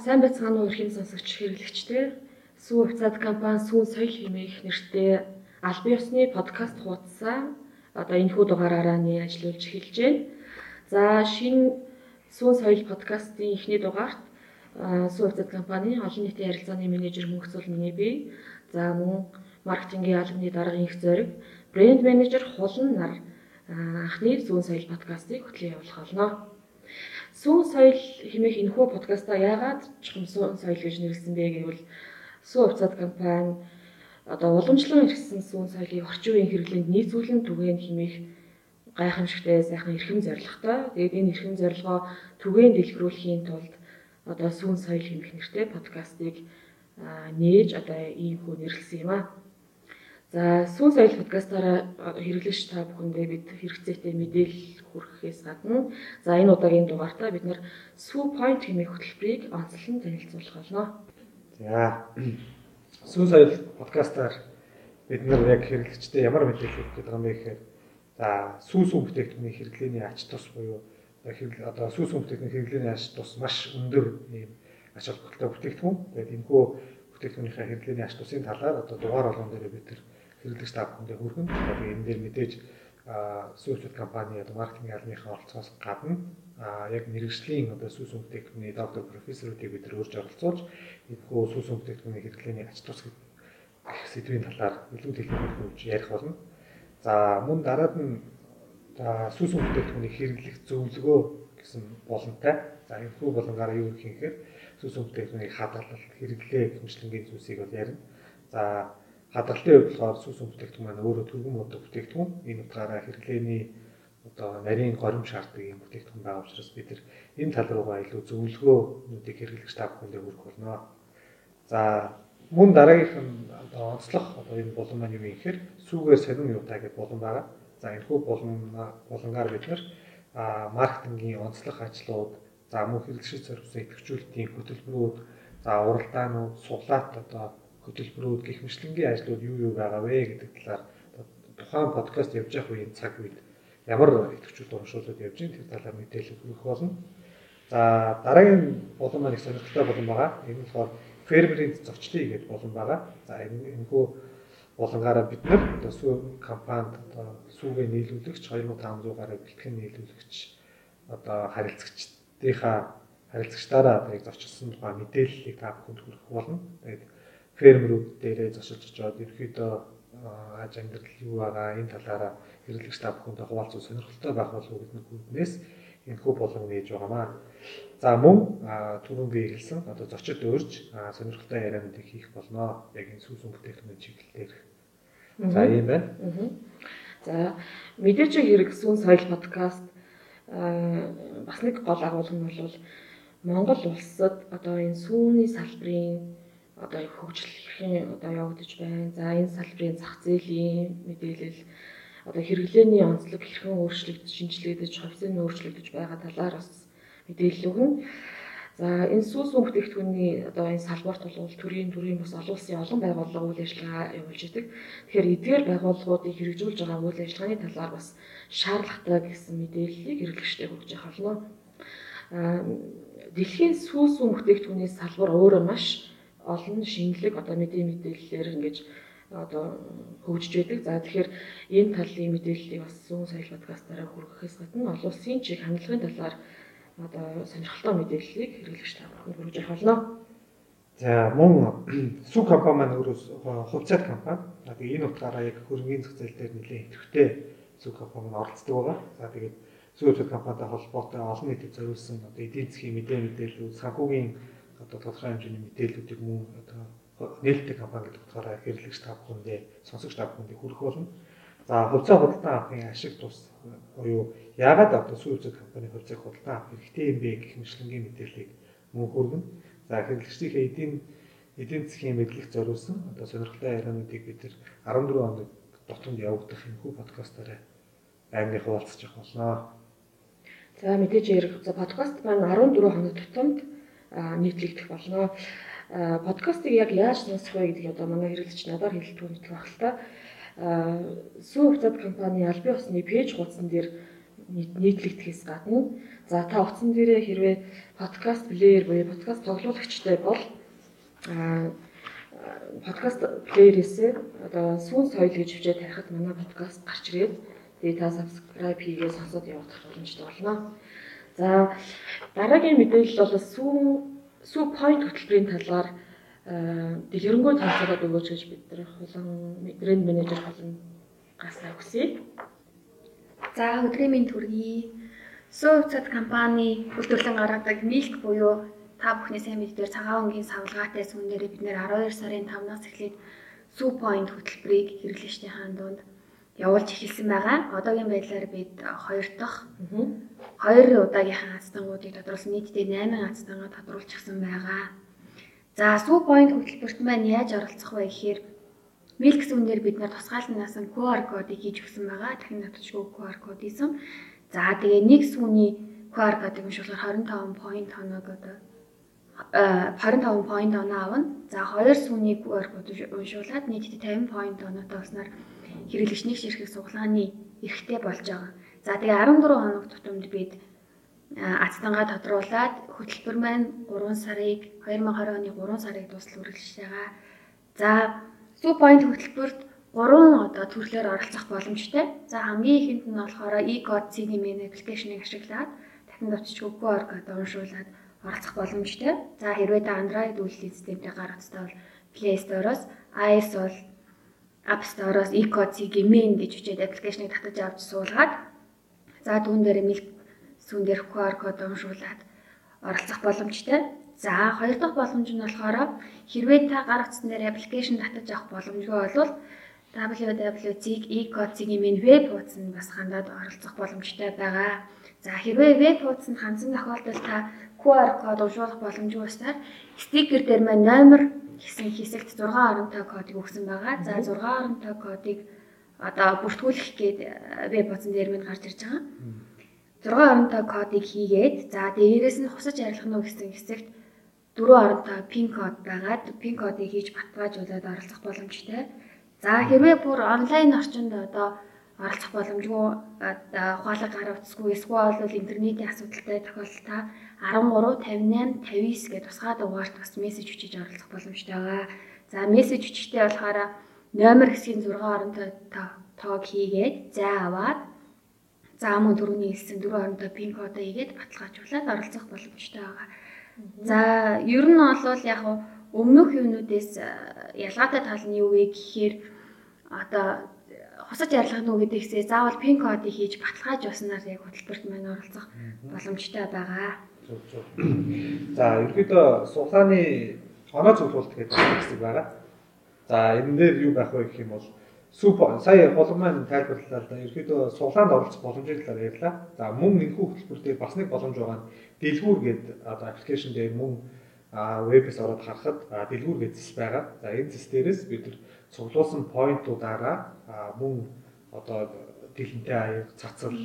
Сайн байцгаана уу эрхэм сонсогч хэрэглэгчтэй. Сүү хувьцаат компани Сүүн соёл хэмээх нэртэй аль бие усны подкаст хуудасаа одоо энэ хүү дугаараараа нэ ажиллуулж эхэлж байна. За шинэ Сүүн соёл подкастын эхний дугаарт Сүү хувьцаат компани олон нийтийн харилцааны менежер мөнхцөл миний бие. За мөн маркетингийн албаны даргын их зориг брэнд менежер хулан нар анхны Сүүн соёл подкастыг хөтлөн явуулах болно. Сүүн соёл хэмээх энэхүү подкаста яагаад чухам сүүн соёл гэж нэрлсэн бэ гэвэл сүү хувьцаат компани одоо уламжлан ирсэн сүүн соёлыг орчин үеийн хэрэглээнд нийцүүлэн түгээн хэмээх гайхамшигтай сайхан эрхэм зорилготой. Тэгээд энэ эрхэм зорилгоо түгээн дэлгэрүүлэхийн тулд одоо сүүн соёл хэмээх нэртэй подкастыг нээж одоо ийм хүү нэрлсэн юм аа. За сүүн соёл подкастаараа хэрэглэгч та бүхэндээ бид хэрэгцээтэй мэдээлэл хүргэхээс гадна за энэ удаагийн дугаартаа бид нэр сүү point хэмээх хөтөлбөрийг онцлон танилцуулах болно. За сүүн соёл подкастаар бид нар яг хэрэглэгчтэй ямар мэдээлэл өгөх гэдэг юм бэ гэхээр за сүүс бүтээгдэхүүний хэрэглээний ач тус буюу одоо сүүс бүтээгдэхүүний хэрэглээний ач тус маш өндөр ийм ач холбогдолтой бүтээгдэхүүн. Тэгээд энэ хөө бүтээгдэхүүнийхээ хэрэглээний ач тусын талаар одоо дугаар болгон дээр бид нар хэрэглэгч та бүхэндээ хүргэн. Одоо энэ дээр мэдээж сүүсүүд компани одоо маркетинг албаныхаа оролцоос гадна яг мэрэгжлийн одоо сүүс өмгтэйгний доктор профессоруудыг бид урьж оролцуулж энэхүү сүүс өмгтэйгний хэрэглээний ач тус гэх сэдвийн талаар илүү техникээр хөвж ярих болно. За мөн дараад нь сүүс өмгтэйгний хэрэглэх зөвлөгөө гэсэн боломжтой. За энэхүү боломжоор юу гэх юм хэрэг сүүс өмгтэйгний хадгалалт хэрэглээ хэмжлэнгийн зүйлсийг бол ярина. За хувьд болохоор сүс бүтээгдэхүүн маань өөрөө түргэн бодог бүтээгдэхүүн. Энэ утгаараа хэрэглээний одоо нарийн горим шаарддаг юм бүтээгдэхүүн байгаа учраас бид нар энэ тал руугаа илүү зөвлөгөөнүүдийг хэрэглэгч та бүхэндээ хүргэх болно. За мөн дараагийнх нь одоо онцлог одоо энэ болон маань юу юм гэхээр сүүгээр сонин юутай гэдэг болон байгаа. За энэ хүү болон болонгаар бид нар маркетингийн онцлог ажлууд, за мөн хэрэглэгч зориулсан идэвхжүүлэлтийн хөтөлбөрүүд, за уралдаанууд, суглаат одоо хөтөлбөрүүд гих мэтлэнгийн ажлууд юу юу байгаа вэ гэдэг талаар тухайн подкаст явж явах үеийн цаг үед ямар идэвхжүүлэлт урамшууллууд явж байгаа тэр талаар мэдээлэл өгөх болно. За дараагийн болон маань их сонирхолтой болон байгаа. Энэ болохоор фермерийн зочдлыг гэдэг болон байгаа. За энэ хүү болонгаараа бид нар сүү компанид одоо сүүгээ нийлүүлэгч 2500 гаруй бэлтгэн нийлүүлэгч одоо харилцагчдынхаа харилцагчдаараа одоо яг зочилсон тухай мэдээллийг та бүхэнд хүргэх болно. Тэгээд фермерүүд дээрээ зочилж очоод ерөөхдөө аж амьдрал юу байгаа энэ талаараа хэрэглэгч та бүхэндээ хуваалцах сонирхолтой байх болов уу гэдэг үднээс энэ хүү болон нээж байгаамаа. За мөн түрүүн би хэлсэн одоо зочид өөрж сонирхолтой яриануудыг хийх болно. Яг энэ сүүсэн бүтээгдэхүүн чиглэлээр. За ийм байна. За мэдээж хэрэг сүүн соёл подкаст бас нэг гол агуулга нь бол Монгол улсад одоо энэ сүүний салбарын одоо хөгжил хэрхэн одоо явагдаж байна. За энэ салбарын зах зээлийн мэдээлэл одоо хэрэглээний онцлог хэрхэн өөрчлөгдөж, шинжлэгдэж, хувьцааны өөрчлөгдөж байгаа талаар бас мэдээлэл өгнө. За энэ сүүс бүтээгдэхүүний одоо энэ салбарт бол төрийн төрийн бас олон улсын олон байгууллага үйл ажиллагаа явуулж идэг. Тэгэхээр эдгээр байгууллагуудыг хэрэгжүүлж байгаа үйл ажиллагааны талаар бас шаардлагатай гэсэн мэдээллийг хэрэглэгчтэй хүргэж явах болно. Дэлхийн сүүс бүтээгдэхүүний салбар өөрөө маш олон шинэлэг одоо мэдээ мэдээллээр ингэж одоо хөгжиж байдаг. За тэгэхээр энэ талын мэдээллийг бас зүүн соёл подкастаараа хүргэхээс гадна олон улсын чиг хандлагын талаар одоо сонирхолтой мэдээллийг хэрэглэгч та бүхэнд хүргэж явах болно. За мөн сүү компани маань өөрөө хувьцаат компани. Тэгээ энэ утгаараа яг хөрөнгөний зээл дээр нэлээд идэвхтэй сүү компани оролцдог байгаа. За тэгээд сүү компанитай холбоотой олон нийтэд зориулсан одоо эдийн засгийн мэдээ мэдээлэл, санхүүгийн одоо тодорхой хэмжээний мэдээллүүдийг мөн одоо нээлттэй компани гэдэг утгаараа хэрэглэгч та бүхэндээ сонсогч та бүхэндээ хүргэх болно. За хувьцаа худалдан авахын ашиг тус буюу яагаад одоо сүүцэг компани хувьцааг худалдан авах хэрэгтэй юм бэ гэх мэтлэнгийн мэдээллийг мөн хүргэнэ. За хэрэглэгчдийнхээ эдийн эдийн засгийн мэдлэг зориулсан одоо сонирхолтой яриануудыг бид нар 14 хоног дотор явагдах юм хүү подкастаараа аймгийн хуваалцаж явах болно. За мэдээж ярих. За подкаст маань 14 хоног тутамд нийтлэгдэх болно. Подкастыг яг яаж сонсох вэ гэдгийг одоо манай хэрэглэгч надаар хэлдэг мэт байх л та. Сүү хувьцаат компани албан ёсны пэйж хуудсан дээр нийтлэгдэхээс гадна за та утсан дээрээ хэрвээ подкаст плеер буюу подкаст тоглуулагчтай бол подкаст плеерээсээ одоо сүүн соёл гэж хвчээд тарихад манай подкаст гарч ирээд тэгээ та subscribe хийгээд сонсоод явах боломжтой болно. За дараагийн мэдээлэл бол сүүн сүү point хөтөлбөрийн талаар дэлгэрэнгүй тооцоолоод өгөөч гэж бид нар хулан брэнд менежер болон гасаа хүсье. За өдрийн төргий Суу цад компани үйлдвэрлэн гаргадаг Milk буюу та бүхний сайн мэддээр цагаан өнгийн савлгаатай сүн дээр бид нэр 12 сарын 5-наас эхлээд Сүү point хөтөлбөрийг хэрэглэгчдийн хаан донд явуулж эхэлсэн байгаа. Одоогийн байдлаар бид хоёр дахь хоёр удаагийнхаа ацтангуудыг тодруулсан нийтдээ 8 ацтангаа тодруулчихсан байгаа. За Сүү point хөтөлбөрт маань яаж оролцох вэ гэхээр Milk сүнээр бид нар тусгаалнаас нь QR кодыг хийж өгсөн байгаа. Дахин татчихгүй QR код ийсэн. За тэгээ нэг сүүний QR кодыг уншуулахаар 25 point хоног одоо 25 point оноо авна. За хоёр сүүний QR код уншуулад нийтдээ 50 point оноотой болсноор хэрэглэгч нэг ширхэг суглааны эрхтэй болж байгаа. За тэгээ 14 хоног тутамд бид ацтангаа тодруулаад хөтөлбөр маань 3 сарыг 2020 оны 3 сарыг дуусал үргэлжлэж байгаа. За Сүү point хөтөлбөрт гурван одоо төрлөөр оролцох боломжтой. За хамгийн ихэнд нь болохоор e-code CDM аппликейшнийг ашиглаад дахин очиж QR код уншуулад оролцох боломжтой. За хэрвээ та Android үйлдвэрлэлийн системтэй гаргацтай бол Play Store-оос iOS бол App Store-оос e-code CDM гэж бичээд аппликейшнийг татаж авч суулгаад за түүн дээр мэл сүүн дээр QR код уншуулад оролцох боломжтой. За хоёр дахь боломж нь болохоор хэрвээ та гаргацсан дээр аппликейшн татаж авах боломжгүй бол www.zig e-code-ийн минь веб хуудсанд бас хандаад оролцох боломжтой байгаа. За хэрвээ веб хуудсанд хандсан тохиолдолд та QR код уншуулах боломжгүй байснаар стикер дээр маань номер гэсэн хэсэгт 6 оронтой кодыг өгсөн байгаа. За 6 оронтой кодыг одоо бүртгүүлэх гээд веб хуудсан дээр минь гарч ирж байгаа. 6 оронтой кодыг хийгээд за дээрээс нь хусаж арилгах нь гэсэн хэсэгт дөрөв оронтой пин код байгаад пин кодыг хийж батгаажуулаад оролцох боломжтой. За хэрвээ бүр онлайн орчинд одоо оролцох боломжгүй ухаалаг гараа утасгүй эсвэл бол интернетийн асуудалтай тохиолдолд та 13 58 59 гэж тусгай дугаарт бас мессеж хүчиж оролцох боломжтой байгаа. За мессеж хүчтэй болохоор номер хэсгийн 6 оронтой тоог хийгээд за аваад за мөн дөрөвний хэлсэн 4 оронтой пин кодоо хийгээд баталгаажуулаад оролцох боломжтой байгаа. За ер нь бол яг өмнөх юунуудээс ялгаатай тал нь юу вэ гэхээр одоо хусаж ярилцах нь гэдэгсээ заавал пин кодыг хийж баталгааж явснаар яг хөтөлбөрт маань оролцох боломжтой байгаа. За ерөөдөө сулааны оноо цуглуулт гэдэг хэсэг байгаа. За энэ дээр юу байх вэ гэх юм бол супер сая холон маань тайлбарлалаа да ерөөдөө сулаанд оролцох боломжийн талаар ярьлаа. За мөн энэхүү хөтөлбөр дээр бас нэг боломж байгаа нь дэлгүүр гэдэг одоо аппликейшн дээр мөн вебээс ороод харахад дэлгүүр гэж зэс байгаа. За энэ зэс дээрээс бид цуглуулсан поинтуудаараа мөн одоо дэлэнтэй аяг цацал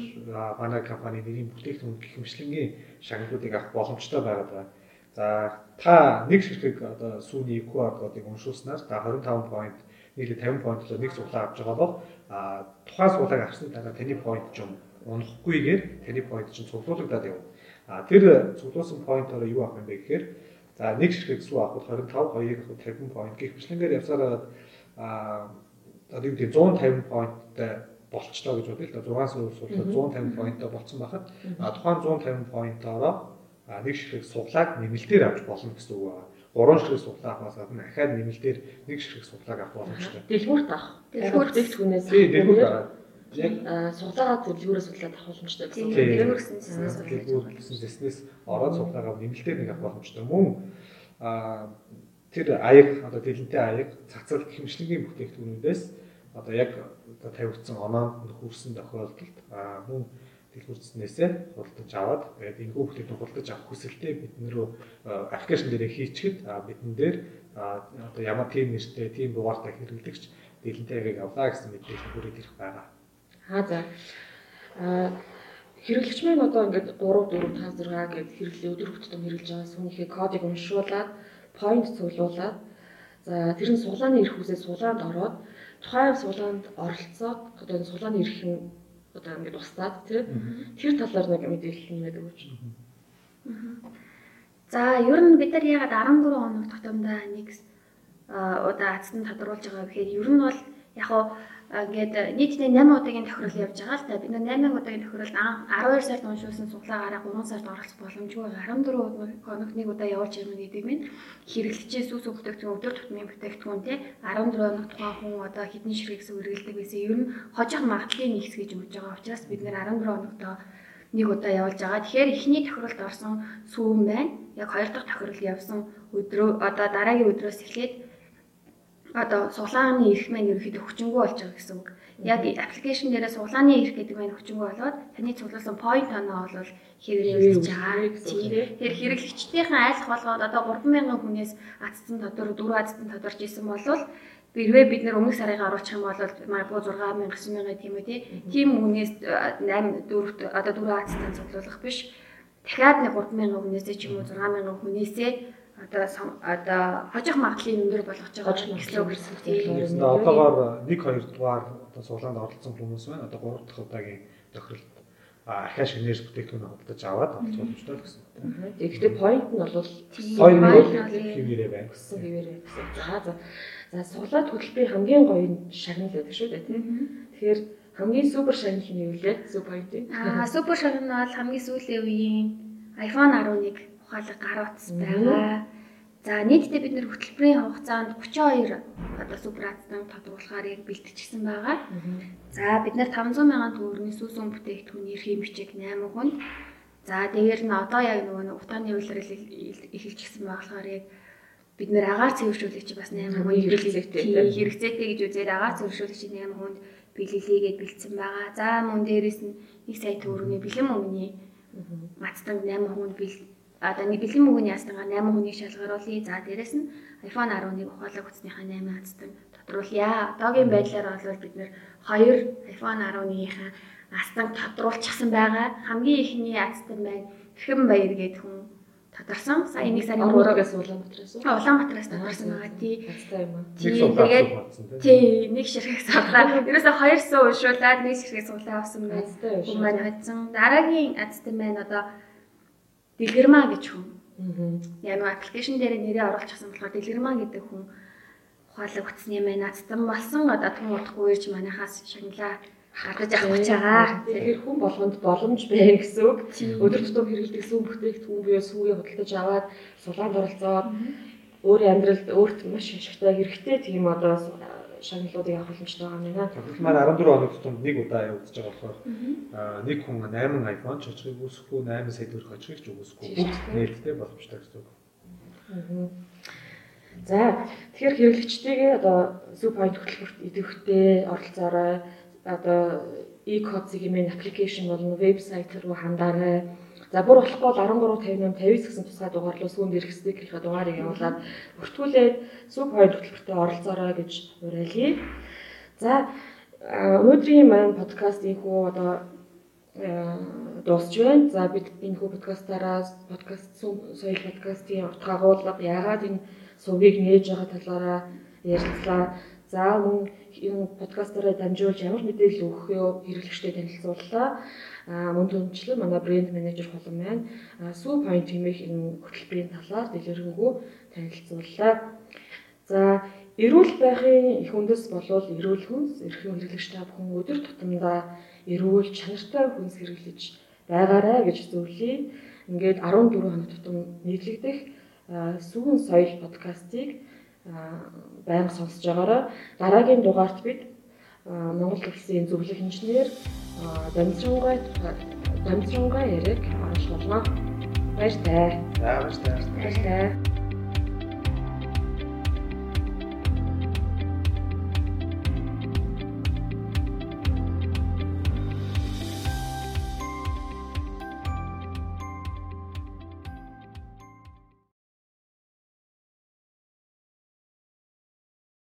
манай компани нэрийн бүтээгдэхүүн гихмшлэнгийн шагналуудыг авах боломжтой байгаад байна. За та нэг ширхэг одоо сүүний QR кодыг уншуулснаар та 25 point нийлээ 50 point-оор нэг цуглаа авч байгаа бол а тухайн цуглааг авсны дараа таны point ч юм унахгүйгээр таны point чинь цуглуулагдаад явна. А тэр цуглуулсан point-ороо юу авах юм бэ гэхээр за нэг ширхэг сүү авахд 25, хоёрыг авахд 50 point гэх мэтлэнгээр явсараад а одоо юу гэдэг 150 pointтай болцлоо гэж бодъё л да 6 суулгад 150 pointтай болцсон байхад а тухайн 150 point-ороо нэг ширхэг суглааг нэмэлтээр авч болно гэсэн үг байна. Гурван ширхэг суглаа авахаас гадна дахиад нэмэлтээр нэг ширхэг суглааг авах боломжтой. Дэлгүүрт авах. Дэлгүүрт дэлгүүрээс тий дэлгүүрт авах. Яг суглаагаа дэлгүүрээс суглаад авах боломжтой гэсэн. Дэлгүүр гэсэн зэснээс дэлгүүр гэсэн зэснээс ороод суглаагаа нэмэлтээр нэг авах боломжтой. Мөн а тэр аяг одоо дэлэнтэй аяг цацал хэмжлэгийн бүтээгдэхүүнүүдээс одоо яг одоо тавигдсан оноонд хүрсэн тохиолдолд а мөн дэлгүүрцснээсээ худалдаж аваад тэгээд энэхүү бүтээгдэхүүн худалдаж авах хүсэлтэд биднэрөө аппликейшн дээрээ хийчихэд бидэн дээр одоо ямар тийм нэртэй тийм дугаартай хэрэглэгч дэлэнтэй аягийг авлаа гэсэн мэдээлэл хүрээд ирэх байгаа. Аа за. Аа хэрэглэгч маань одоо ингээд 3 4 5 6 гэд хэрэглээ өдөр бүтэн хэрэглэж байгаа сүнийхээ кодыг уншуулад point цуглуулад за тэр нь суглааны эрх хүсээ сулаанд ороод тухайн сулаанд оролцоод одоо энэ сулааны эрх нь одоо ингээд устдаад тий. Тэр талаар нэг мэдээлэл нэмээд өгөөч. За ер нь бид нар ягаад 14 хоног тутамдаа нэг удаа азтан тодруулж байгаа гэхээр ер нь бол яг хуу ингээд нийтдээ 8 удаагийн тохирол явж байгаа л та. Бид нар 8 удаагийн тохиролд 12 сард уншуулсан суглаагаараа 3 сард оролцох боломжгүй. 14 хоног нэг удаа явуулж ирнэ гэдэг нь хэрэглэгчээс сүс бүтээгдэхүүн өдөр тутмын бүтээгдэхүүн те. 14 хоног тухайн хүн одоо хідэн ширхэгс үргэлдэг байсан. Ер нь хожих магадлалыг нэгс гэж өгж байгаа учраас бид нэр 14 хоногтоо нэг удаа явуулж байгаа. Тэгэхээр эхний тохиролд орсон сүүн байна. Яг хоёр дахь тохирол явсан өдрөө одоо дараагийн өдрөөс эхлээд одоо суглааны эрх маань ерөөхдөө хүчингү болж байгаа гэсэн үг. Яг аппликейшн дээрээ суглааны эрх гэдэг маань хүчингү болоод таны цуглуулсан point оноо бол хэрэглэж байгаа. Тэгэхээр хэрэглэгчдийн айлх болгоод одоо 3000 хүнээс атцсан тодор 4 атцсан тодорч исэн болвол Хэрвээ бид нэр өмнөх сарыг оруулах юм бол магадгүй 6000 9000 тийм үү тийм хүнээс 8 4 одоо 4 атцсан цуглуулах биш. Дахиад нэг 3000 хүнээсээ ч юм уу 6000 хүнээсээ одоо одоо хожих магадлалын өндөр болгож байгаа гэсэн үг гэсэн тийм. Одоогоор 1 2 дугаар одоо суулганд оролцсон хүмүүс байна. Одоо 3 дахь удаагийн тохиролд архиаш энерги бүтээгдэхүүн худалдаж аваад оролцох боломжтой гэсэн. Тэгэхдээ point нь бол point нь хിവэрэ байна гэсэн хിവэрэ гэсэн. За за. За суглаад хөтөлбөрийн хамгийн гоё шагнал байдаг шүү дээ тийм. Тэгэхээр хамгийн супер шагнал нь юу вэ? Супер point. Аа супер шагнал нь бол хамгийн сүүлийн үеийн iPhone 11 ухаалаг гар утас байгаа. За нийтдээ бид нэр хөтөлбөрийн хугацаанд 32 одоо суперацтан тодруулахаар яг бэлтжижсэн байгаа. За бид нэр 500 мянган төгрөгийн сүүсүн бүтээгдэхүүн эрхийн бичиг 8 хүнд. За дээр нь одоо яг нөгөө утааны үйлрэл эхэлчихсэн болохоор яг бид нэр агаар цэвэршүүлэгч бас 8 хүн хэрэгцээтэй хэрэгцээтэй гэж үзээд агаар цэвэршүүлэгч 8 хүнд бэлгэлээгээд бэлдсэн байгаа. За мөн дээрэс нь 1 сая төгрөгийн бэлэн мөнгөний мацтанд 8 хүнд бэлдсэн одоо нэг бэлэн мөнгөний ястангаа 8 хүнийг шалгаруулъя. За дээрэс нь iPhone 11 ухаалаг хүчнийхаа 8 хацтан тодруулъя. Одоогийн байдлаар бол бид нэр 2 iPhone 11-ийнхаа астан тодруулчихсан байгаа. Хамгийн ихний астан байна. Тэрхэн баяр гэдэг хүн тодорсон. Сая нэг сарын өрөөгөөс Улаанбаатараас? Улаанбаатараас тодорсон байгаа тий. Хацтай юм аа. Тэгээд тий нэг ширхэг суглаа. Ерөөсө 200 уншуулаад нэг ширхэг суглаа авсан байна. Хүн маань хоцсон. Дараагийн астан байна одоо Дэлгэрмаа гэж хүн. Яг нэг аппликейшн дээр нэрээ оруулчихсан болохоор Дэлгэрмаа гэдэг хүн ухаалаг утасны мэн нацтан болсон одоо түн утахгүй ирж манайхаас шагналаа гаргаж авах гэж байгаа. Тэгэхээр хүн болгонд боломж байна гэсэн үг. Өдөр тутам хэрэглэдэг сүүн бүтээгдэхүүн буюу сүүгээ худалдаж аваад сулаанд оролцоод өөрийн амьдралд өөрт маш ашигтай хэрэгтэй тийм одоо шагналуудыг авах боломжтой байгаа юм байна. Манай 14 хоног тутамд нэг удаа явагдаж байгаа болохоор нэг хүн 8 iPhone ч очихыг үүсэхгүй 8 сая төгрөг очихыг ч үүсэхгүй нээлттэй боломжтой гэсэн үг. За тэгэхээр хэрэглэгчдийн одоо Superpoint хөтөлбөрт идэвхтэй оролцоорой одоо имэн аппликейшн болон вебсайт руу хандаарай За бүр болохгүй бол 1358 59 гэсэн тусгай дугаар руу сүүнд ирэх стикерийнхаа дугаарыг явуулаад бүртгүүлээд сүү point хөтөлбөртөд оролцоорой гэж уриалъя. За өнөөдрийн маань подкаст ийхүү одоо дуусч байна. За бид энэ хүү подкастаараа подкаст соёл подкастын утга агуулга яагаад энэ сувгийг нээж байгаа талаараа ярилцлаа. За мөн энэ подкастаараа дамжуулж ямар мэдээлэл өгөх вэ хэрэглэгчдэд танилцууллаа мөн түнчлэн манай брэнд менежер холон маань сүү point хэмээх энэ хөтөлбөрийн талаар дэлгэрэнгүй танилцууллаа. За эрүүл байхын их үндэс болвол эрүүл хүнс, эрхийн хэрэглэгч та бүхэн өдөр тутамдаа эрүүл чанартай хүнс хэрэглэж байгаарай гэж зөвлөе. Ингээд 14 хоног тутам нийтлэгдэх сүүн соёл подкастыг байнга сонсож байгаарай. Дараагийн дугаарт бид Монгол улсын зөвлөх инженер дамжингай дамжингай яриг оруулах болно. Баяр таа. За баяр таа. Баяр таа.